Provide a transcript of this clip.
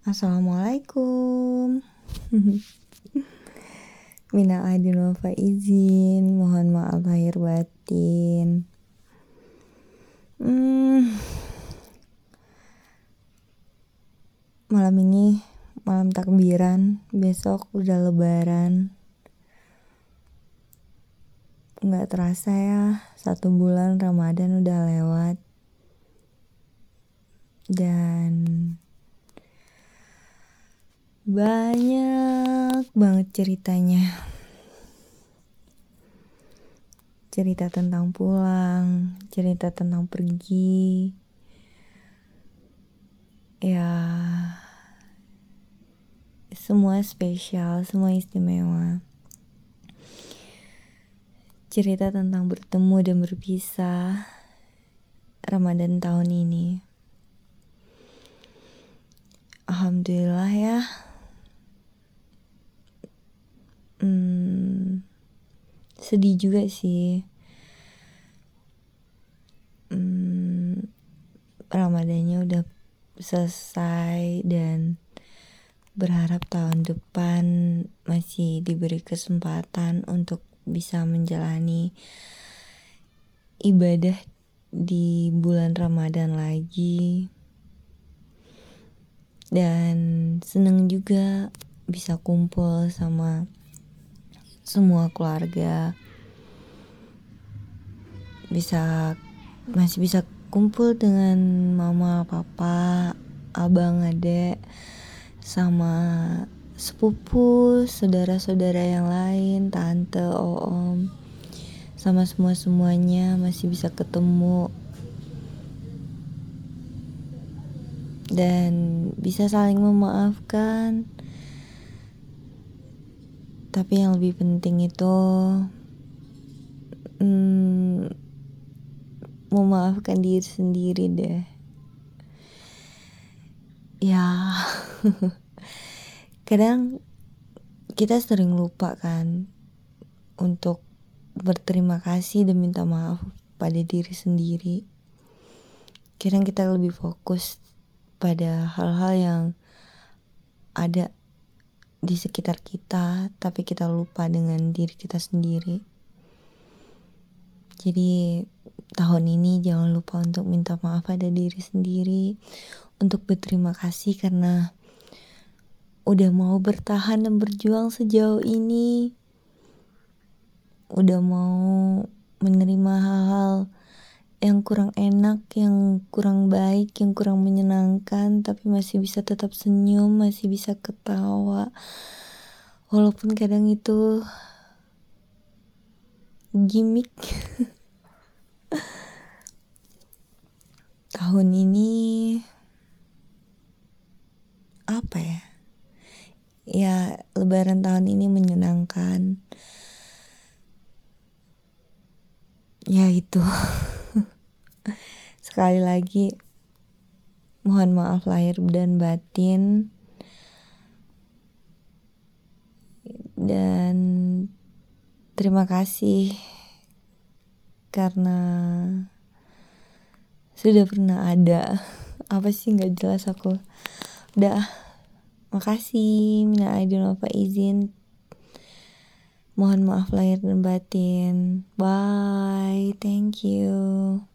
Assalamualaikum. Minal aidin wal faizin, mohon maaf lahir batin. Hmm, malam ini malam takbiran, besok udah lebaran. Nggak terasa ya, satu bulan Ramadan udah lewat. Dan banyak banget ceritanya. Cerita tentang pulang, cerita tentang pergi. Ya, semua spesial, semua istimewa. Cerita tentang bertemu dan berpisah Ramadan tahun ini. Alhamdulillah ya. Hmm, sedih juga sih. Hmm, Ramadannya udah selesai dan berharap tahun depan masih diberi kesempatan untuk bisa menjalani ibadah di bulan Ramadan lagi. Dan seneng juga bisa kumpul sama semua keluarga bisa masih bisa kumpul dengan mama papa abang adek sama sepupu saudara-saudara yang lain tante om sama semua semuanya masih bisa ketemu. Dan bisa saling memaafkan tapi yang lebih penting itu hmm, memaafkan diri sendiri deh. Ya. Kadang kita sering lupa kan untuk berterima kasih dan minta maaf pada diri sendiri. Kadang kita lebih fokus pada hal-hal yang ada di sekitar kita, tapi kita lupa dengan diri kita sendiri. Jadi, tahun ini jangan lupa untuk minta maaf pada diri sendiri, untuk berterima kasih karena udah mau bertahan dan berjuang sejauh ini, udah mau menerima hal-hal yang kurang enak, yang kurang baik, yang kurang menyenangkan, tapi masih bisa tetap senyum, masih bisa ketawa. Walaupun kadang itu gimmick. Tahun ini apa ya? Ya, lebaran tahun ini menyenangkan. Ya itu. Sekali lagi mohon maaf lahir dan batin. Dan terima kasih karena sudah pernah ada. Apa sih nggak jelas aku. Udah makasih mina aidin apa izin. Mohon maaf lahir dan batin. Bye thank you